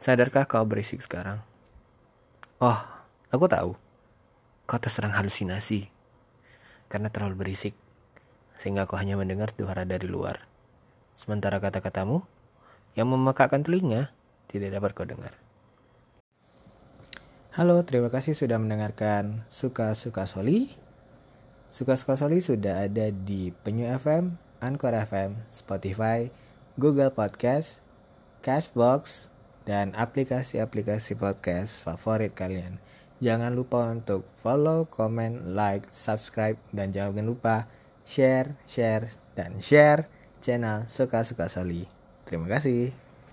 Sadarkah kau berisik sekarang? Oh, aku tahu. Kau terserang halusinasi. Karena terlalu berisik. Sehingga kau hanya mendengar suara dari luar. Sementara kata-katamu yang memekakkan telinga tidak dapat kau dengar. Halo, terima kasih sudah mendengarkan Suka-Suka Soli. Suka-Suka Soli sudah ada di Penyu FM, Anchor FM, Spotify, Google Podcast, Cashbox, dan aplikasi-aplikasi podcast favorit kalian. Jangan lupa untuk follow, comment, like, subscribe, dan jangan lupa share, share, dan share channel Suka-Suka Soli. Terima kasih.